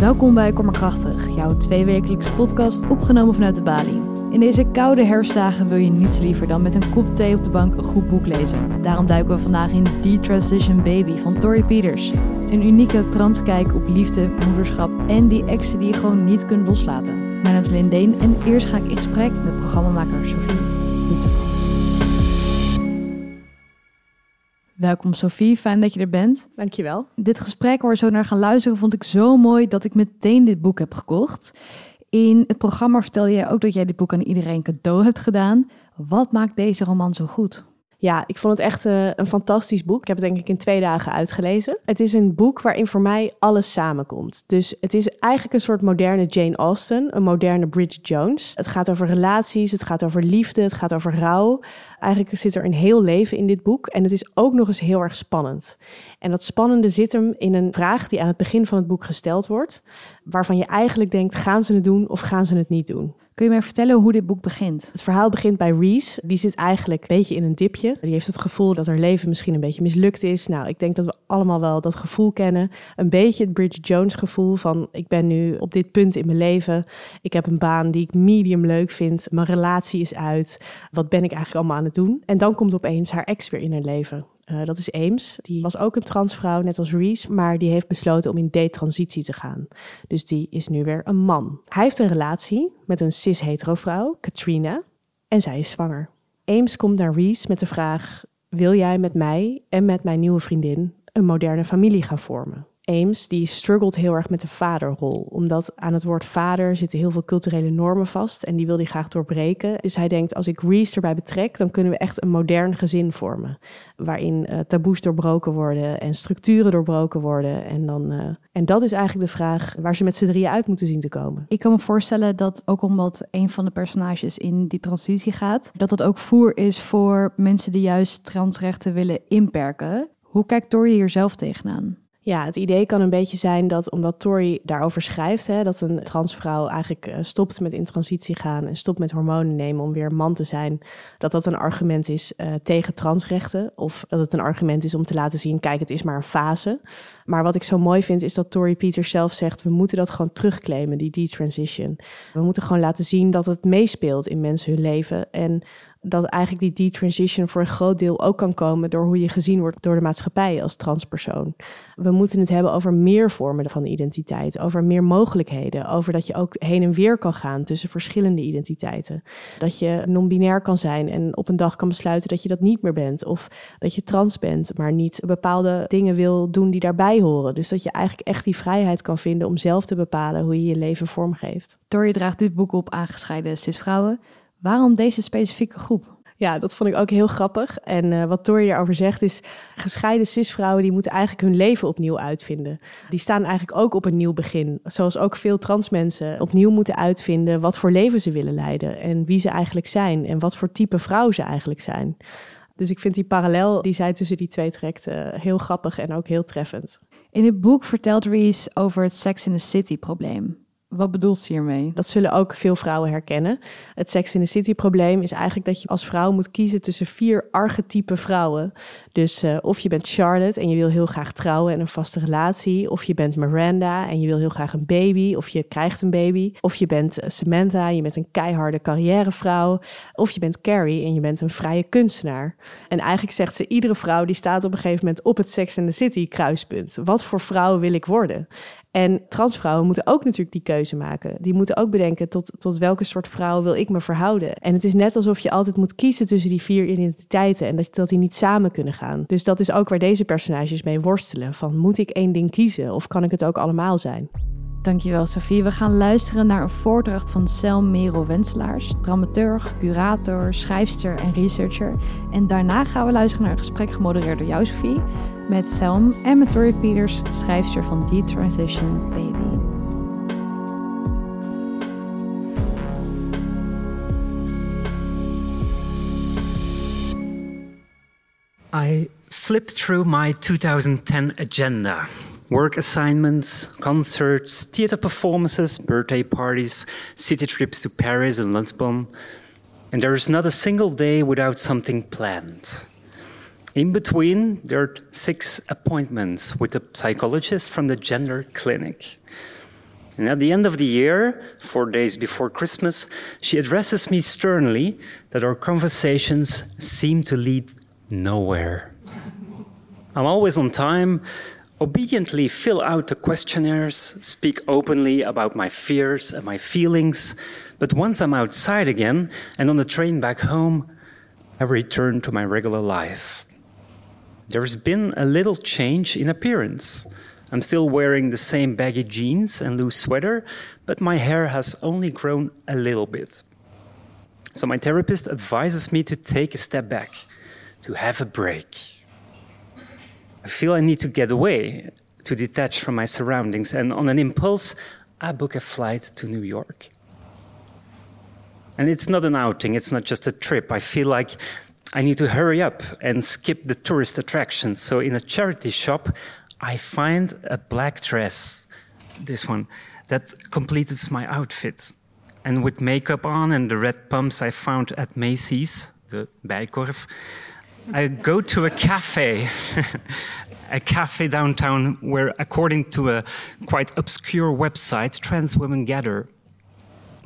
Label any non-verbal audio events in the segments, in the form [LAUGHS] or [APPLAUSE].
Welkom bij Kommerkrachtig, jouw tweewekelijkse podcast opgenomen vanuit de Bali. In deze koude herfstdagen wil je niets liever dan met een kop thee op de bank een goed boek lezen. Daarom duiken we vandaag in The Transition Baby van Tori Peters. Een unieke transkijk op liefde, moederschap en die exen die je gewoon niet kunt loslaten. Mijn naam is Lindeen en eerst ga ik in gesprek met programmamaker Sophie. Welkom Sophie, fijn dat je er bent. Dankjewel. Dit gesprek waar we zo naar gaan luisteren vond ik zo mooi dat ik meteen dit boek heb gekocht. In het programma vertelde jij ook dat jij dit boek aan iedereen cadeau hebt gedaan. Wat maakt deze roman zo goed? Ja, ik vond het echt uh, een fantastisch boek. Ik heb het denk ik in twee dagen uitgelezen. Het is een boek waarin voor mij alles samenkomt. Dus het is eigenlijk een soort moderne Jane Austen, een moderne Bridget Jones. Het gaat over relaties, het gaat over liefde, het gaat over rouw. Eigenlijk zit er een heel leven in dit boek en het is ook nog eens heel erg spannend. En dat spannende zit hem in een vraag die aan het begin van het boek gesteld wordt, waarvan je eigenlijk denkt, gaan ze het doen of gaan ze het niet doen? Kun je mij vertellen hoe dit boek begint? Het verhaal begint bij Reese. Die zit eigenlijk een beetje in een dipje. Die heeft het gevoel dat haar leven misschien een beetje mislukt is. Nou, ik denk dat we allemaal wel dat gevoel kennen. Een beetje het Bridget Jones gevoel van ik ben nu op dit punt in mijn leven. Ik heb een baan die ik medium leuk vind. Mijn relatie is uit. Wat ben ik eigenlijk allemaal aan het doen? En dan komt opeens haar ex weer in haar leven. Uh, dat is Ames. Die was ook een transvrouw, net als Reese, maar die heeft besloten om in detransitie te gaan. Dus die is nu weer een man. Hij heeft een relatie met een cis-hetero vrouw, Katrina, en zij is zwanger. Ames komt naar Reese met de vraag: Wil jij met mij en met mijn nieuwe vriendin een moderne familie gaan vormen? Ames die struggelt heel erg met de vaderrol. Omdat aan het woord vader zitten heel veel culturele normen vast. En die wil hij graag doorbreken. Dus hij denkt, als ik Reese erbij betrek, dan kunnen we echt een modern gezin vormen. Waarin uh, taboes doorbroken worden en structuren doorbroken worden. En, dan, uh, en dat is eigenlijk de vraag waar ze met z'n drieën uit moeten zien te komen. Ik kan me voorstellen dat ook omdat een van de personages in die transitie gaat, dat dat ook voer is voor mensen die juist transrechten willen inperken. Hoe kijkt Tori hier zelf tegenaan? Ja, het idee kan een beetje zijn dat omdat Tori daarover schrijft, hè, dat een transvrouw eigenlijk uh, stopt met in transitie gaan en stopt met hormonen nemen om weer man te zijn, dat dat een argument is uh, tegen transrechten. Of dat het een argument is om te laten zien, kijk, het is maar een fase. Maar wat ik zo mooi vind, is dat Tori Peters zelf zegt, we moeten dat gewoon terugclaimen, die detransition. We moeten gewoon laten zien dat het meespeelt in mensen hun leven. En dat eigenlijk die detransition voor een groot deel ook kan komen door hoe je gezien wordt door de maatschappij als transpersoon. We moeten het hebben over meer vormen van identiteit, over meer mogelijkheden, over dat je ook heen en weer kan gaan tussen verschillende identiteiten. Dat je non-binair kan zijn en op een dag kan besluiten dat je dat niet meer bent, of dat je trans bent, maar niet bepaalde dingen wil doen die daarbij horen. Dus dat je eigenlijk echt die vrijheid kan vinden om zelf te bepalen hoe je je leven vormgeeft. je draagt dit boek op aangescheiden cis-vrouwen. Waarom deze specifieke groep? Ja, dat vond ik ook heel grappig. En uh, wat Tori hierover zegt is... gescheiden cisvrouwen die moeten eigenlijk hun leven opnieuw uitvinden. Die staan eigenlijk ook op een nieuw begin. Zoals ook veel trans mensen opnieuw moeten uitvinden... wat voor leven ze willen leiden en wie ze eigenlijk zijn... en wat voor type vrouw ze eigenlijk zijn. Dus ik vind die parallel die zij tussen die twee trekt uh, heel grappig en ook heel treffend. In het boek vertelt Reese over het Sex in the City probleem. Wat bedoelt ze hiermee? Dat zullen ook veel vrouwen herkennen. Het Sex in the City probleem is eigenlijk dat je als vrouw moet kiezen tussen vier archetype vrouwen. Dus uh, of je bent Charlotte en je wil heel graag trouwen en een vaste relatie. Of je bent Miranda en je wil heel graag een baby. Of je krijgt een baby. Of je bent eh, Samantha en je bent een keiharde carrièrevrouw. Of je bent Carrie en je bent een vrije kunstenaar. En eigenlijk zegt ze, iedere vrouw die staat op een gegeven moment op het Sex in the City kruispunt. Wat voor vrouw wil ik worden? En transvrouwen moeten ook natuurlijk die keuze maken. Die moeten ook bedenken tot, tot welke soort vrouw wil ik me verhouden. En het is net alsof je altijd moet kiezen tussen die vier identiteiten en dat, die niet samen kunnen gaan. Dus dat is ook waar deze personages mee worstelen. Van moet ik één ding kiezen of kan ik het ook allemaal zijn? Dankjewel Sophie. We gaan luisteren naar een voordracht van Sel Merel Wenselaars, dramaturg, curator, schrijfster en researcher. En daarna gaan we luisteren naar een gesprek gemodereerd door jou Sophie met Selm en met Torrey Peters, schrijfster van Detransition Baby. I flipped through my 2010 agenda. Work assignments, concerts, theater performances, birthday parties, city trips to Paris and Lisbon. And there is not a single day without something planned. In between, there are six appointments with a psychologist from the gender clinic. And at the end of the year, four days before Christmas, she addresses me sternly that our conversations seem to lead nowhere. I'm always on time, obediently fill out the questionnaires, speak openly about my fears and my feelings, but once I'm outside again and on the train back home, I return to my regular life. There's been a little change in appearance. I'm still wearing the same baggy jeans and loose sweater, but my hair has only grown a little bit. So my therapist advises me to take a step back, to have a break. I feel I need to get away, to detach from my surroundings, and on an impulse, I book a flight to New York. And it's not an outing, it's not just a trip. I feel like I need to hurry up and skip the tourist attractions. So, in a charity shop, I find a black dress, this one, that completes my outfit. And with makeup on and the red pumps I found at Macy's, the Bijenkorf, I go to a cafe, [LAUGHS] a cafe downtown where, according to a quite obscure website, trans women gather.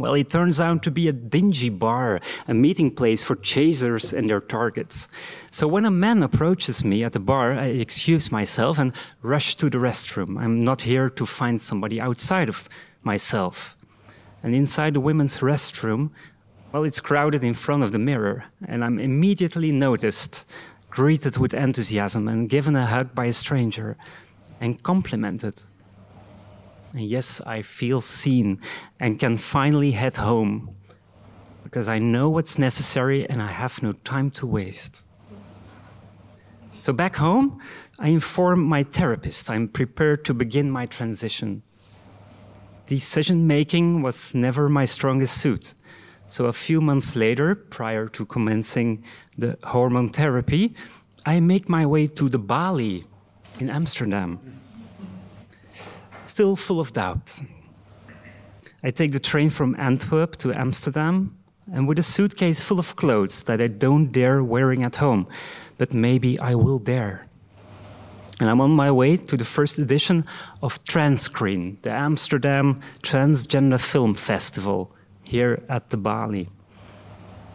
Well, it turns out to be a dingy bar, a meeting place for chasers and their targets. So when a man approaches me at the bar, I excuse myself and rush to the restroom. I'm not here to find somebody outside of myself. And inside the women's restroom, well, it's crowded in front of the mirror, and I'm immediately noticed, greeted with enthusiasm, and given a hug by a stranger, and complimented. And yes, I feel seen and can finally head home because I know what's necessary and I have no time to waste. So back home, I inform my therapist I'm prepared to begin my transition. Decision making was never my strongest suit. So a few months later, prior to commencing the hormone therapy, I make my way to the Balie in Amsterdam still full of doubt. I take the train from Antwerp to Amsterdam, and with a suitcase full of clothes that I don't dare wearing at home, but maybe I will dare. And I'm on my way to the first edition of Transcreen, the Amsterdam Transgender Film Festival, here at the Balie.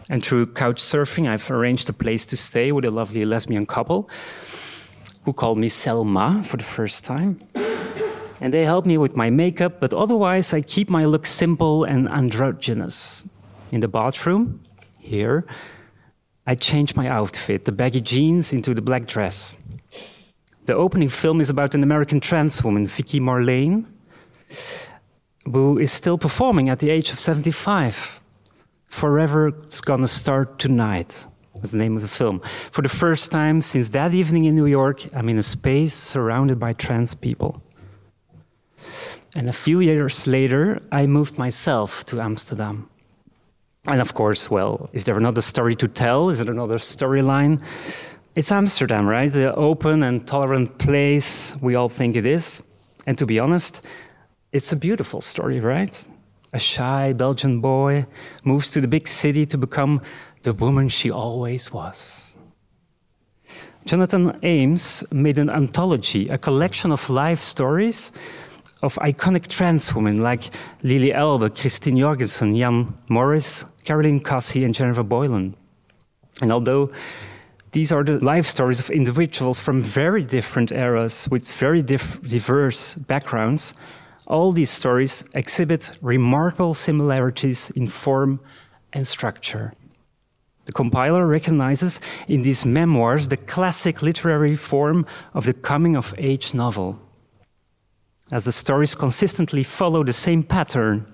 And through couch surfing, I've arranged a place to stay with a lovely lesbian couple who called me Selma for the first time and they help me with my makeup, but otherwise I keep my look simple and androgynous. In the bathroom, here, I change my outfit, the baggy jeans into the black dress. The opening film is about an American trans woman, Vicky Marlane, who is still performing at the age of 75. Forever's Gonna Start Tonight was the name of the film. For the first time since that evening in New York, I'm in a space surrounded by trans people. And a few years later, I moved myself to Amsterdam. And of course, well, is there another story to tell? Is there another storyline? It's Amsterdam, right? The open and tolerant place we all think it is. And to be honest, it's a beautiful story, right? A shy Belgian boy moves to the big city to become the woman she always was. Jonathan Ames made an anthology, a collection of life stories of iconic trans women like Lily Elbe, Christine Jorgensen, Jan Morris, Caroline Cossey, and Jennifer Boylan. And although these are the life stories of individuals from very different eras with very diverse backgrounds, all these stories exhibit remarkable similarities in form and structure. The compiler recognizes in these memoirs the classic literary form of the coming of age novel as the stories consistently follow the same pattern,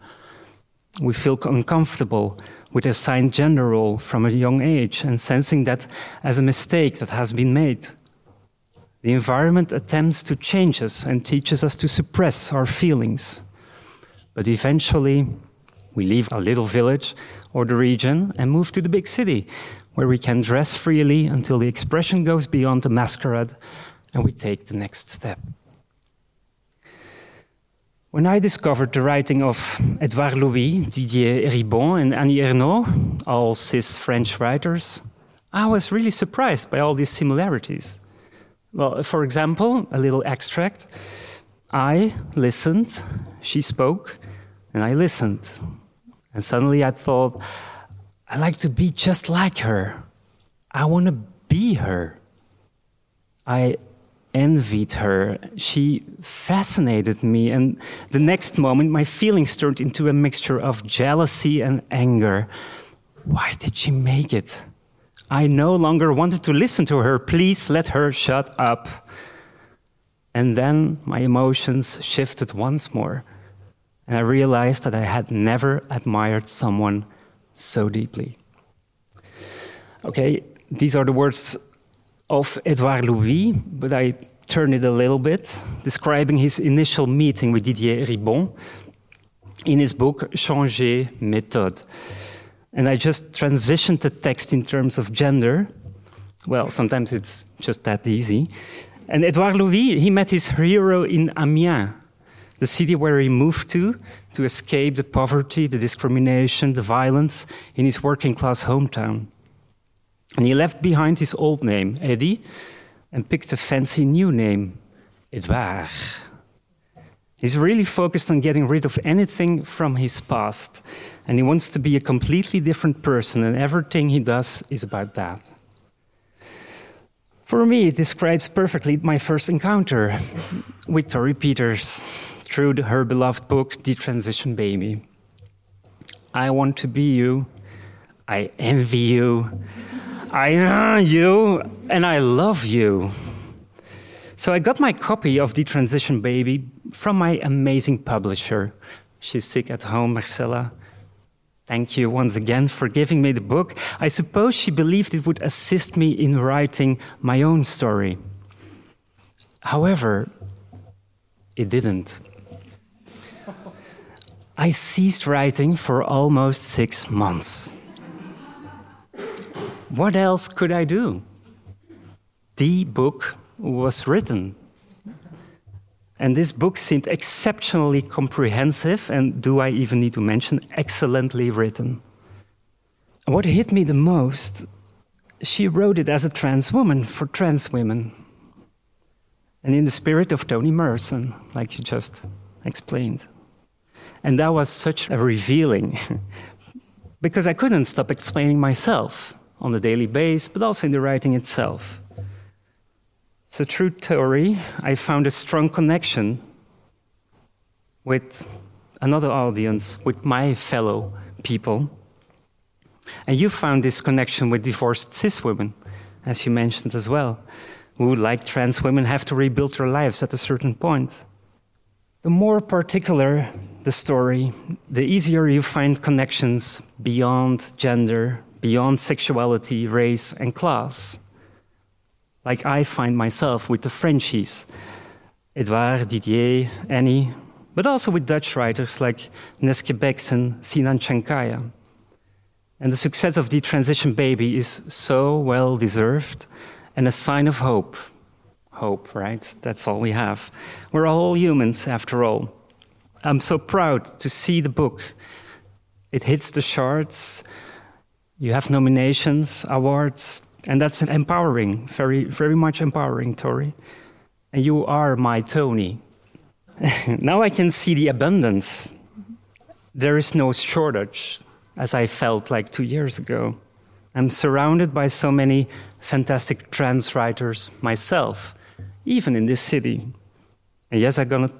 we feel uncomfortable with assigned gender role from a young age and sensing that as a mistake that has been made. The environment attempts to change us and teaches us to suppress our feelings. But eventually, we leave our little village or the region and move to the big city, where we can dress freely until the expression goes beyond the masquerade and we take the next step. When I discovered the writing of Edouard Louis, Didier Eribon, and Annie Ernaux, all cis French writers, I was really surprised by all these similarities. Well, for example, a little extract I listened, she spoke, and I listened. And suddenly I thought, I like to be just like her. I want to be her. I envied her. She fascinated me. And the next moment, my feelings turned into a mixture of jealousy and anger. Why did she make it? I no longer wanted to listen to her. Please let her shut up. And then my emotions shifted once more. And I realized that I had never admired someone so deeply. Okay, these are the words of Edouard Louis, but I turn it a little bit, describing his initial meeting with Didier Eribon in his book Changer Méthode. And I just transitioned the text in terms of gender. Well, sometimes it's just that easy. And Edouard Louis, he met his hero in Amiens, the city where he moved to to escape the poverty, the discrimination, the violence in his working class hometown. And he left behind his old name, Eddie, and picked a fancy new name, Edouard. He's really focused on getting rid of anything from his past, and he wants to be a completely different person, and everything he does is about that. For me, it describes perfectly my first encounter with Torrey Peters through her beloved book, Detransition Baby. I want to be you. I envy you. I know you and I love you. So I got my copy of Detransition Baby from my amazing publisher. She's sick at home, Marcella. Thank you once again for giving me the book. I suppose she believed it would assist me in writing my own story. However, it didn't. I ceased writing for almost six months. What else could I do? The book was written. And this book seemed exceptionally comprehensive, and do I even need to mention, excellently written. What hit me the most, she wrote it as a trans woman for trans women. And in the spirit of Toni Morrison, like you just explained. And that was such a revealing, [LAUGHS] because I couldn't stop explaining myself on a daily basis, but also in the writing itself. So, through Torrey, I found a strong connection with another audience, with my fellow people. And you found this connection with divorced cis women, as you mentioned as well, who, like trans women, have to rebuild their lives at a certain point. The more particular the story, the easier you find connections beyond gender, beyond sexuality, race, and class. Like I find myself with the Frenchies, Edouard, Didier, Annie, but also with Dutch writers like Neske Becks and Sinan Chankaya. And the success of Detransition Baby is so well deserved and a sign of hope. Hope, right? That's all we have. We're all humans, after all. I'm so proud to see the book. It hits the charts, you have nominations, awards, and that's empowering, very, very much empowering, Torrey. And you are my Tony. [LAUGHS] now I can see the abundance. There is no shortage, as I felt like two years ago. I'm surrounded by so many fantastic trans writers myself, even in this city. And yes, I'm gonna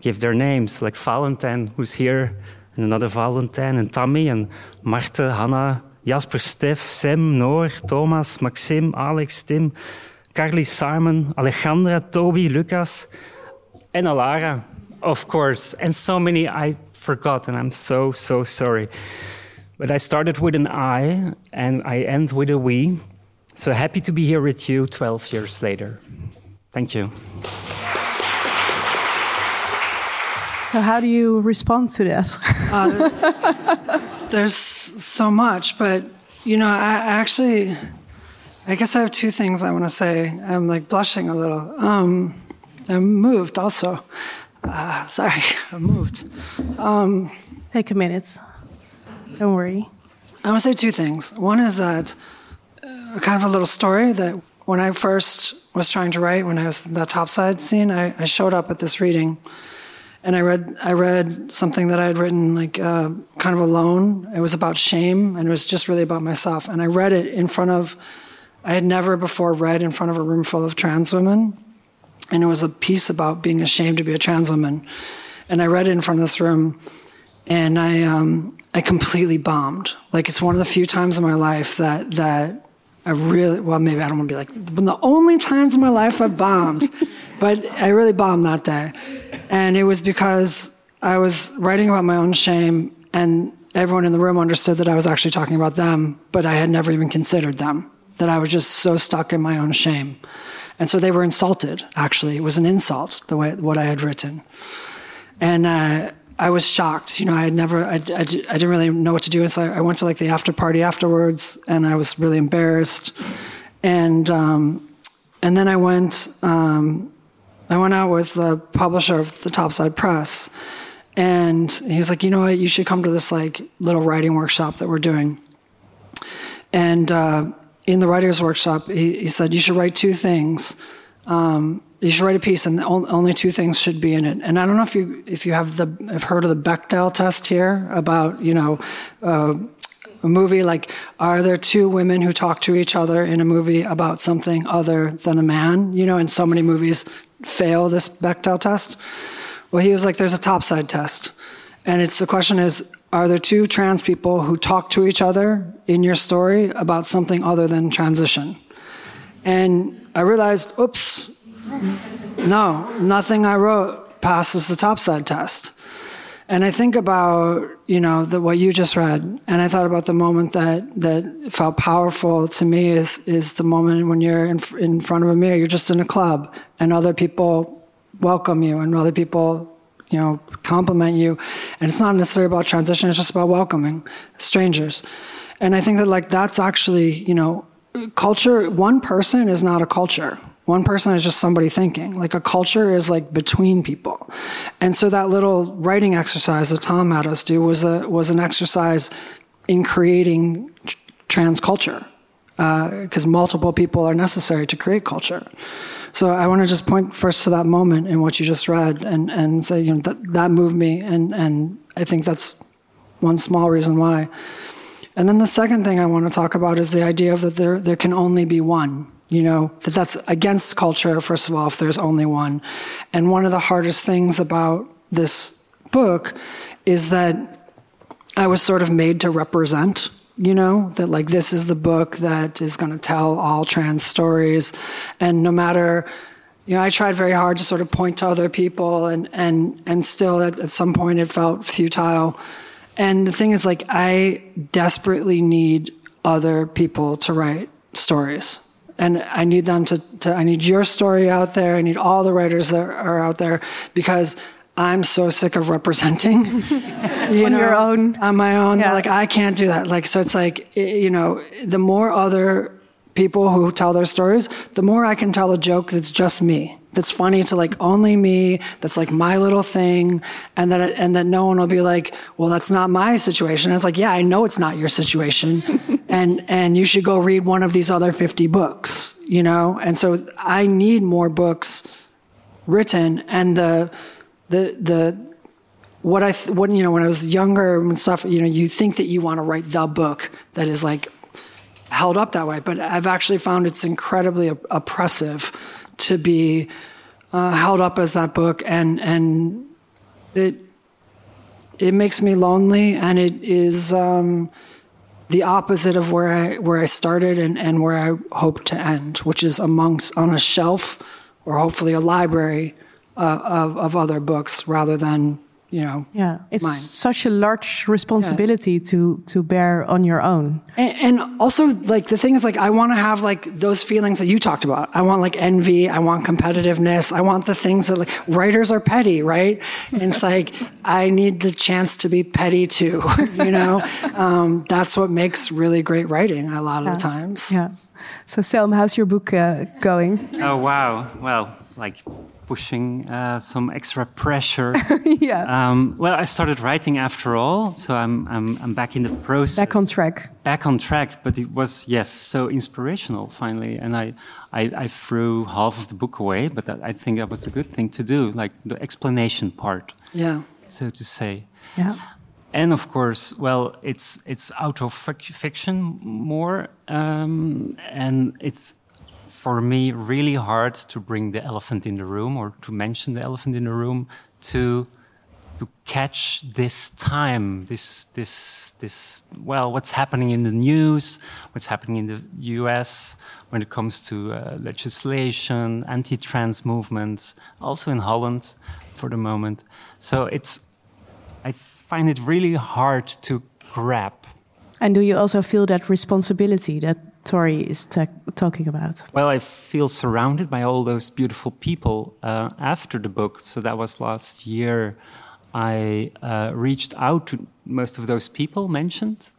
give their names, like Valentin, who's here, and another Valentin, and Tammy, and Marta, Hannah, Jasper, Stef, Sam, Noor, Thomas, Maxim, Alex, Tim, Carly, Simon, Alejandra, Toby, Lucas, and Alara, of course, and so many I forgot, and I'm so, so sorry. But I started with an I, and I end with a we. So happy to be here with you 12 years later. Thank you. So, how do you respond to that? uh, there's so much, but you know, I actually, I guess I have two things I want to say. I'm like blushing a little. Um, I'm moved also. Uh, [LAUGHS] sorry, I'm moved. Um, Take a minute. Don't worry. I want to say two things. One is that uh, kind of a little story that when I first was trying to write, when I was in that topside scene, I, I showed up at this reading, and I read I read something that I had written like uh, kind of alone. It was about shame, and it was just really about myself. And I read it in front of I had never before read in front of a room full of trans women, and it was a piece about being ashamed to be a trans woman. And I read it in front of this room, and I um, I completely bombed. Like it's one of the few times in my life that that I really well maybe I don't want to be like the only times in my life I bombed, but I really bombed that day, and it was because I was writing about my own shame, and everyone in the room understood that I was actually talking about them, but I had never even considered them. That I was just so stuck in my own shame, and so they were insulted. Actually, it was an insult the way what I had written, and. Uh, I was shocked. You know, I had never, I, I, I, didn't really know what to do. And so I, I, went to like the after party afterwards and I was really embarrassed. And, um, and then I went, um, I went out with the publisher of the Topside Press. And he was like, you know what, you should come to this like little writing workshop that we're doing. And, uh, in the writer's workshop, he, he, said, you should write two things. Um, you should write a piece, and only two things should be in it. And I don't know if you if you have the have heard of the Bechdel test here about you know. Uh, a movie like are there two women who talk to each other in a movie about something other than a man you know in so many movies fail this bechdel test? Well he was like there's a topside test. And it's the question is are there two trans people who talk to each other in your story about something other than transition? And i realized oops no, nothing I wrote passes the topside test. And I think about, you know, the, what you just read, and I thought about the moment that, that felt powerful to me is, is the moment when you're in, in front of a mirror, you're just in a club, and other people welcome you, and other people, you know, compliment you. And it's not necessarily about transition, it's just about welcoming strangers. And I think that, like, that's actually, you know, culture, one person is not a culture one person is just somebody thinking. Like a culture is like between people. And so that little writing exercise that Tom had us do was a was an exercise in creating trans culture. Because uh, multiple people are necessary to create culture. So I want to just point first to that moment in what you just read and, and say, you know, that, that moved me. And, and I think that's one small reason why. And then the second thing I want to talk about is the idea of that there, there can only be one you know that that's against culture first of all if there's only one. And one of the hardest things about this book is that i was sort of made to represent you know that like this is the book that is going to tell all trans stories. And no matter you know i tried very hard to sort of point to other people and and and still at, at some point it felt futile. And the thing is like i desperately need other people to write stories and I need them to, to, I need your story out there. I need all the writers that are out there because I'm so sick of representing. [LAUGHS] you on know, your own. On my own. Yeah. Like, I can't do that. Like, so it's like, you know, the more other people who tell their stories, the more I can tell a joke that's just me that's funny to like only me that's like my little thing and that and that no one will be like well that's not my situation and it's like yeah i know it's not your situation [LAUGHS] and and you should go read one of these other 50 books you know? And so i need more books written. And the the the what i what you know when i was younger and stuff you know you think that you want to write the book that is like held up that way. But i've actually found it's incredibly oppressive to be uh, held up as that book, and and it it makes me lonely, and it is um, the opposite of where I where I started and, and where I hope to end, which is amongst on a shelf or hopefully a library uh, of of other books rather than you know yeah. It's mine. such a large responsibility yeah. to to bear on your own. And, and also like the thing is like i want to have like those feelings that you talked about. I want like envy i want competitiveness i want the things that like writers are petty right? And it's like [LAUGHS] i need the chance to be petty too [LAUGHS] you know? Um, that's what makes really great writing a lot of yeah. the times. Yeah. So selm how's your book uh, going? Oh wow. Well like pushing uh, some extra pressure. [LAUGHS] yeah. Um, well, I started writing after all, so I'm, I'm, I'm back in the process. Back on track. Back on track, but it was, yes, so inspirational finally. And I, I, I threw half of the book away, but that, I think that was a good thing to do, like the explanation part, Yeah. so to say. Yeah. And of course, well, it's it's out of fiction more, um, and it's for me really hard to bring the elephant in the room or to mention the elephant in the room to to catch this time, this this this well, what's happening in the news, what's happening in the U.S. when it comes to uh, legislation, anti-trans movements, also in Holland for the moment. So it's I find it really hard to grab. And do you also feel that responsibility that Torrey is talking about? Well, I feel surrounded by all those beautiful people uh, after the book. So that was last year. I uh, reached out to most of those people mentioned,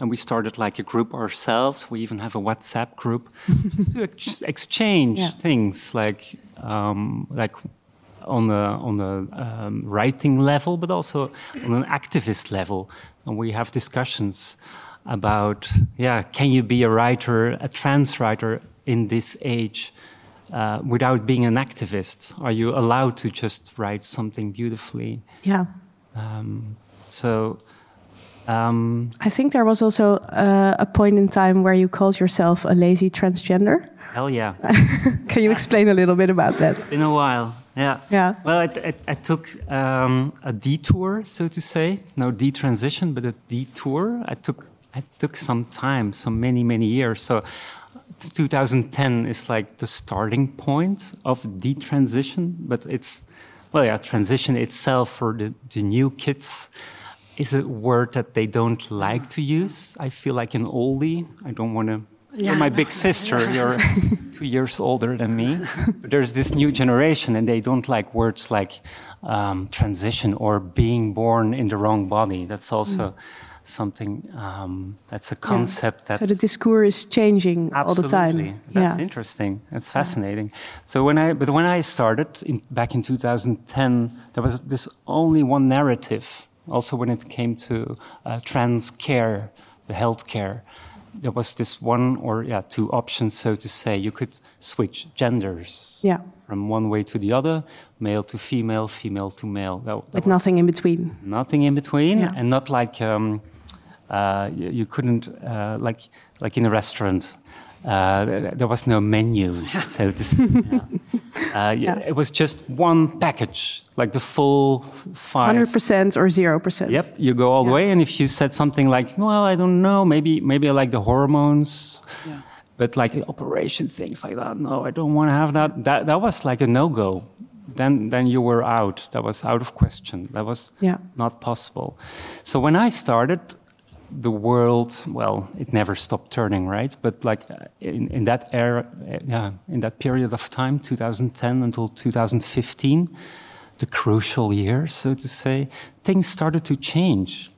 and we started like a group ourselves. We even have a WhatsApp group [LAUGHS] just to ex- exchange Yeah. things like um, like on the on the um, writing level, but also on an activist level, and we have discussions about yeah, can you be a writer, a trans writer in this age? Uh, without being an activist, are you allowed to just write something beautifully? Yeah. Um, so, um, I think there was also uh, a point in time where you called yourself a lazy transgender. hell yeah, [LAUGHS] Can you explain a little bit about that? been a while. Yeah. Yeah. Well, I, I, I took um, a detour, so to say. No detransition, but a detour. I took I took some time, so many many years. So, 2010 is like the starting point of the transition, but it's well, yeah, transition itself for the, the new kids is a word that they don't like to use. I feel like an oldie. I don't want to. You're my big sister. [LAUGHS] You're two years older than me. But there's this new generation, and they don't like words like um, transition or being born in the wrong body. That's also something. Um, that's a concept that's So the discourse is changing all the Absolutely. time. That's yeah. interesting. That's fascinating. So when I, but when I started in, back in 2010, there was this only one narrative. Also, when it came to uh, trans care, the health care, there was this one or yeah two options, so to say. You could switch genders Yeah. from one way to the other, male to female, female to male. That, that was- nothing in between. nothing in between, Yeah. and not like um, uh, you, you couldn't uh, like like in a restaurant. Uh, there was no menu, [LAUGHS] so this, yeah. Uh, y- it was just one package, like the full five. 100% or 0%. Yep, you go all the way, and if you said something like, "Well, I don't know, maybe maybe I like the hormones," but like the operation things like that, no, I don't want to have that. That that was like a no go. Then then you were out. That was out of question. That was Yeah. not possible. So when I started, the world, well, it never stopped turning, right? But like in, in that era, yeah, in that period of time, 2010 until 2015, the crucial years, so to say, things started to change.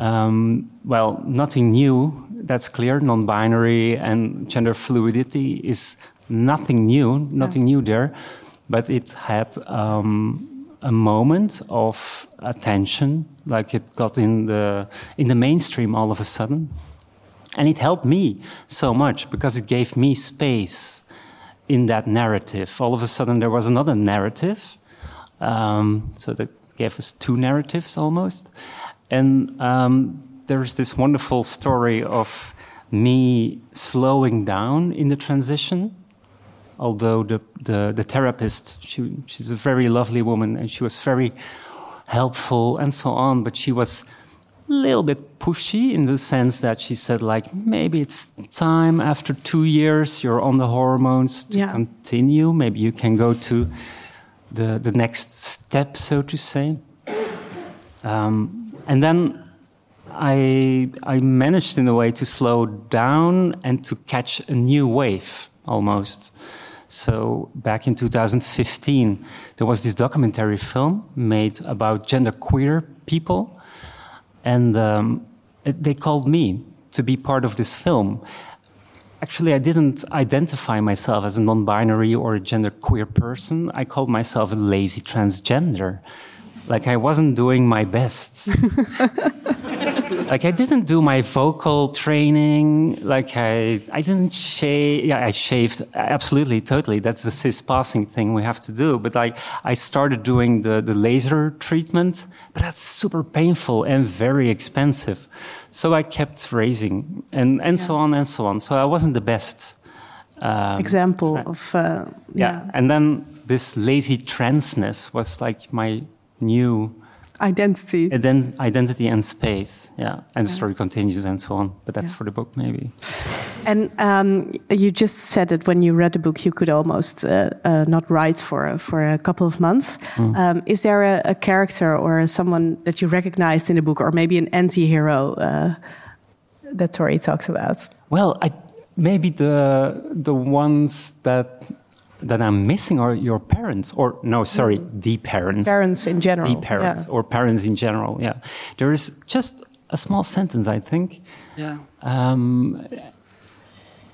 Um, well, nothing new, that's clear. Non binary and gender fluidity is nothing new, nothing new there. But it had um, a moment of attention, like it got in the, in the mainstream all of a sudden. And it helped me so much because it gave me space in that narrative. All of a sudden, there was another narrative. Um, so that gave us two narratives almost. And um, there's this wonderful story of me slowing down in the transition. Although the, the, the therapist, she, she's a very lovely woman and she was very helpful and so on, but she was a little bit pushy in the sense that she said, like, maybe it's time after two years you're on the hormones to Yeah. continue. Maybe you can go to the, the next step, so to say. Um, and then I, I managed in a way to slow down and to catch a new wave almost. So back in 2015, there was this documentary film made about genderqueer people, and um, they called me to be part of this film. actually, I didn't identify myself as a non binary or a genderqueer person. I called myself a lazy transgender. Like I wasn't doing my best. [LAUGHS] like I didn't do my vocal training. Like I, I didn't shave. Yeah, I shaved absolutely, totally. That's the cis passing thing we have to do. But I, I started doing the, the laser treatment, but that's super painful and very expensive. So I kept raising and, and yeah. so on and so on. So I wasn't the best. Um, Example of, uh, yeah. yeah. And then this lazy transness was like my new identity. Ident identity and space, yeah. And the story continues and so on. But that's yeah. for the book, maybe. And um, you just said that when you read the book, you could almost uh, uh, not write for for a couple of months. Mm. Um, is there a, a, character or someone that you recognized in the book, or maybe an anti-hero uh, that Torrey talks about? Well, I, maybe the the ones that that I'm missing are your parents, or no, sorry, mm. the parents. Parents in general. The parents, yeah. or parents in general, yeah. There is just a small sentence, I think. Yeah. Um,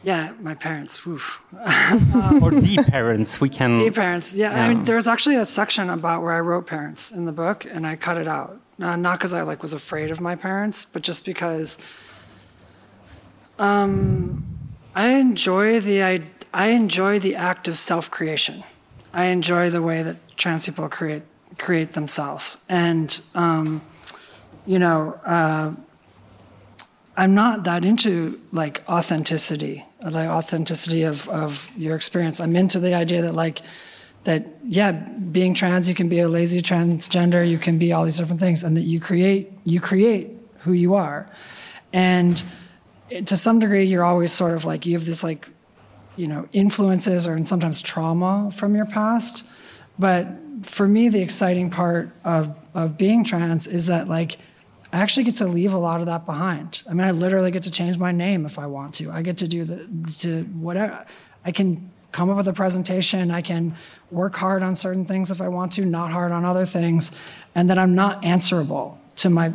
yeah, my parents. um, [LAUGHS] or the [LAUGHS] parents, we can. The parents, yeah. yeah. I mean, there's actually a section about where I wrote parents in the book, and I cut it out. Uh, not because I like was afraid of my parents, but just because um, I enjoy the idea I enjoy the act of self creation. I enjoy the way that trans people create create themselves, and um, you know, uh, I'm not that into like authenticity, like authenticity of of your experience. I'm into the idea that like that yeah, being trans, you can be a lazy transgender, you can be all these different things, and that you create you create who you are, and to some degree, you're always sort of like you have this like you know, influences or sometimes trauma from your past. But for me, the exciting part of, of being trans is that like I actually get to leave a lot of that behind. I mean, I literally get to change my name if I want to. I get to do the to whatever. I can come up with a presentation. I can work hard on certain things if I want to, not hard on other things, and that I'm not answerable to my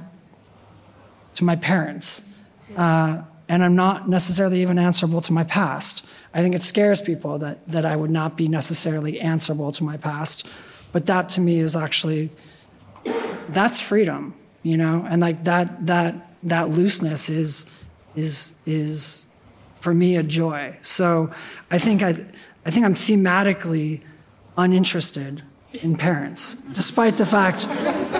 to my parents, uh, and I'm not necessarily even answerable to my past. I think it scares people that, that I would not be necessarily answerable to my past. But that to me is actually, that's freedom, you know? And like that, that, that looseness is, is, is for me a joy. So I think I, I think I'm thematically uninterested in parents, despite the fact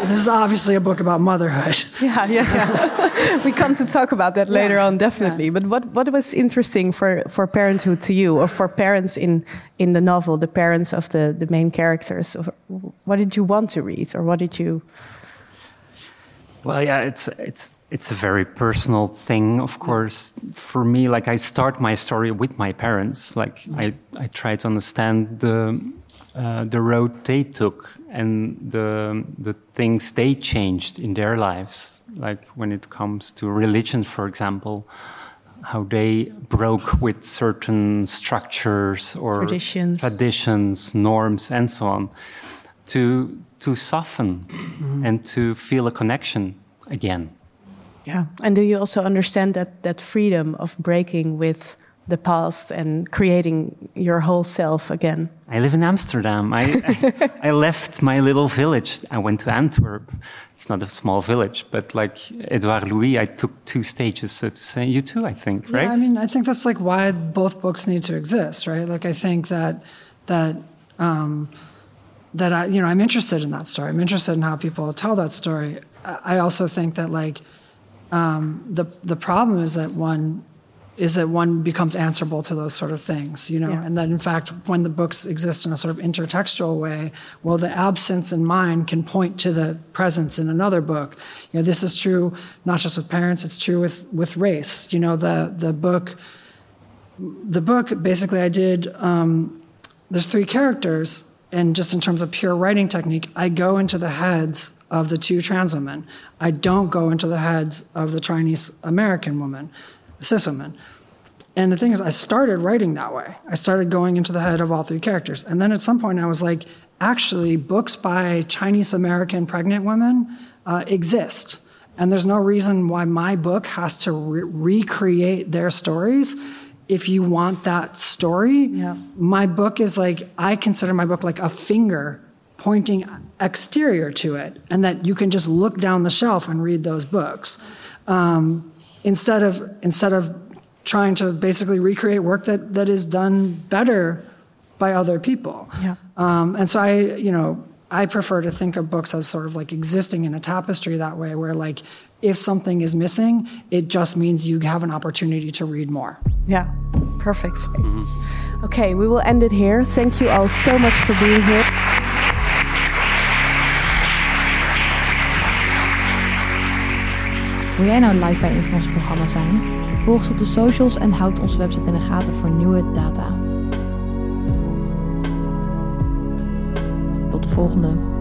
this is obviously a book about motherhood. [LAUGHS] Yeah, yeah, yeah. we come to talk about that later yeah, on, definitely. Yeah. But what, what was interesting for, for parenthood to you, or for parents in, in the novel, the parents of the, the main characters? What did you want to read, or what did you? Well, yeah, it's it's it's a very personal thing, of course. For me, like I start my story with my parents. Like mm. I I try to understand the uh, the road they took and the the things they changed in their lives, like when it comes to religion, for example, how they broke with certain structures or traditions, traditions norms, and so on, to to soften mm-hmm. and to feel a connection again. Yeah, and do you also understand that that freedom of breaking with the past and creating your whole self again? I live in Amsterdam. I, I, I, left my little village. I went to Antwerp. It's not a small village, but like Edouard Louis, I took two stages, so to say. You too, I think, right? Yeah, I mean, I think that's like why both books need to exist, right? Like, I think that that um, that I, you know, I'm interested in that story. I'm interested in how people tell that story. I also think that like um, the the problem is that one is that one becomes answerable to those sort of things, you know, yeah. and that in fact, when the books exist in a sort of intertextual way, well, the absence in mine can point to the presence in another book. You know, this is true not just with parents; it's true with with race. You know, the the book, the book basically, I did. Um, there's three characters, and just in terms of pure writing technique, I go into the heads of the two trans women. I don't go into the heads of the Chinese American woman Sisselman. And the thing is, I started writing that way. I started going into the head of all three characters. And then at some point, I was like, actually, books by Chinese American pregnant women uh, exist. And there's no reason why my book has to re- recreate their stories if you want that story, Yeah. my book is like, I consider my book like a finger pointing exterior to it, and that you can just look down the shelf and read those books. Um, instead of instead of trying to basically recreate work that, that is done better by other people. Yeah. Um, and so I, you know, I prefer to think of books as sort of like existing in a tapestry that way, where like if something is missing, it just means you have an opportunity to read more. Yeah, perfect. Okay, we will end it here. Thank you all so much for being here. Wil jij nou live bij een van onze programma's zijn? Volg ons op de socials en houd onze website in de gaten voor nieuwe data. Tot de volgende.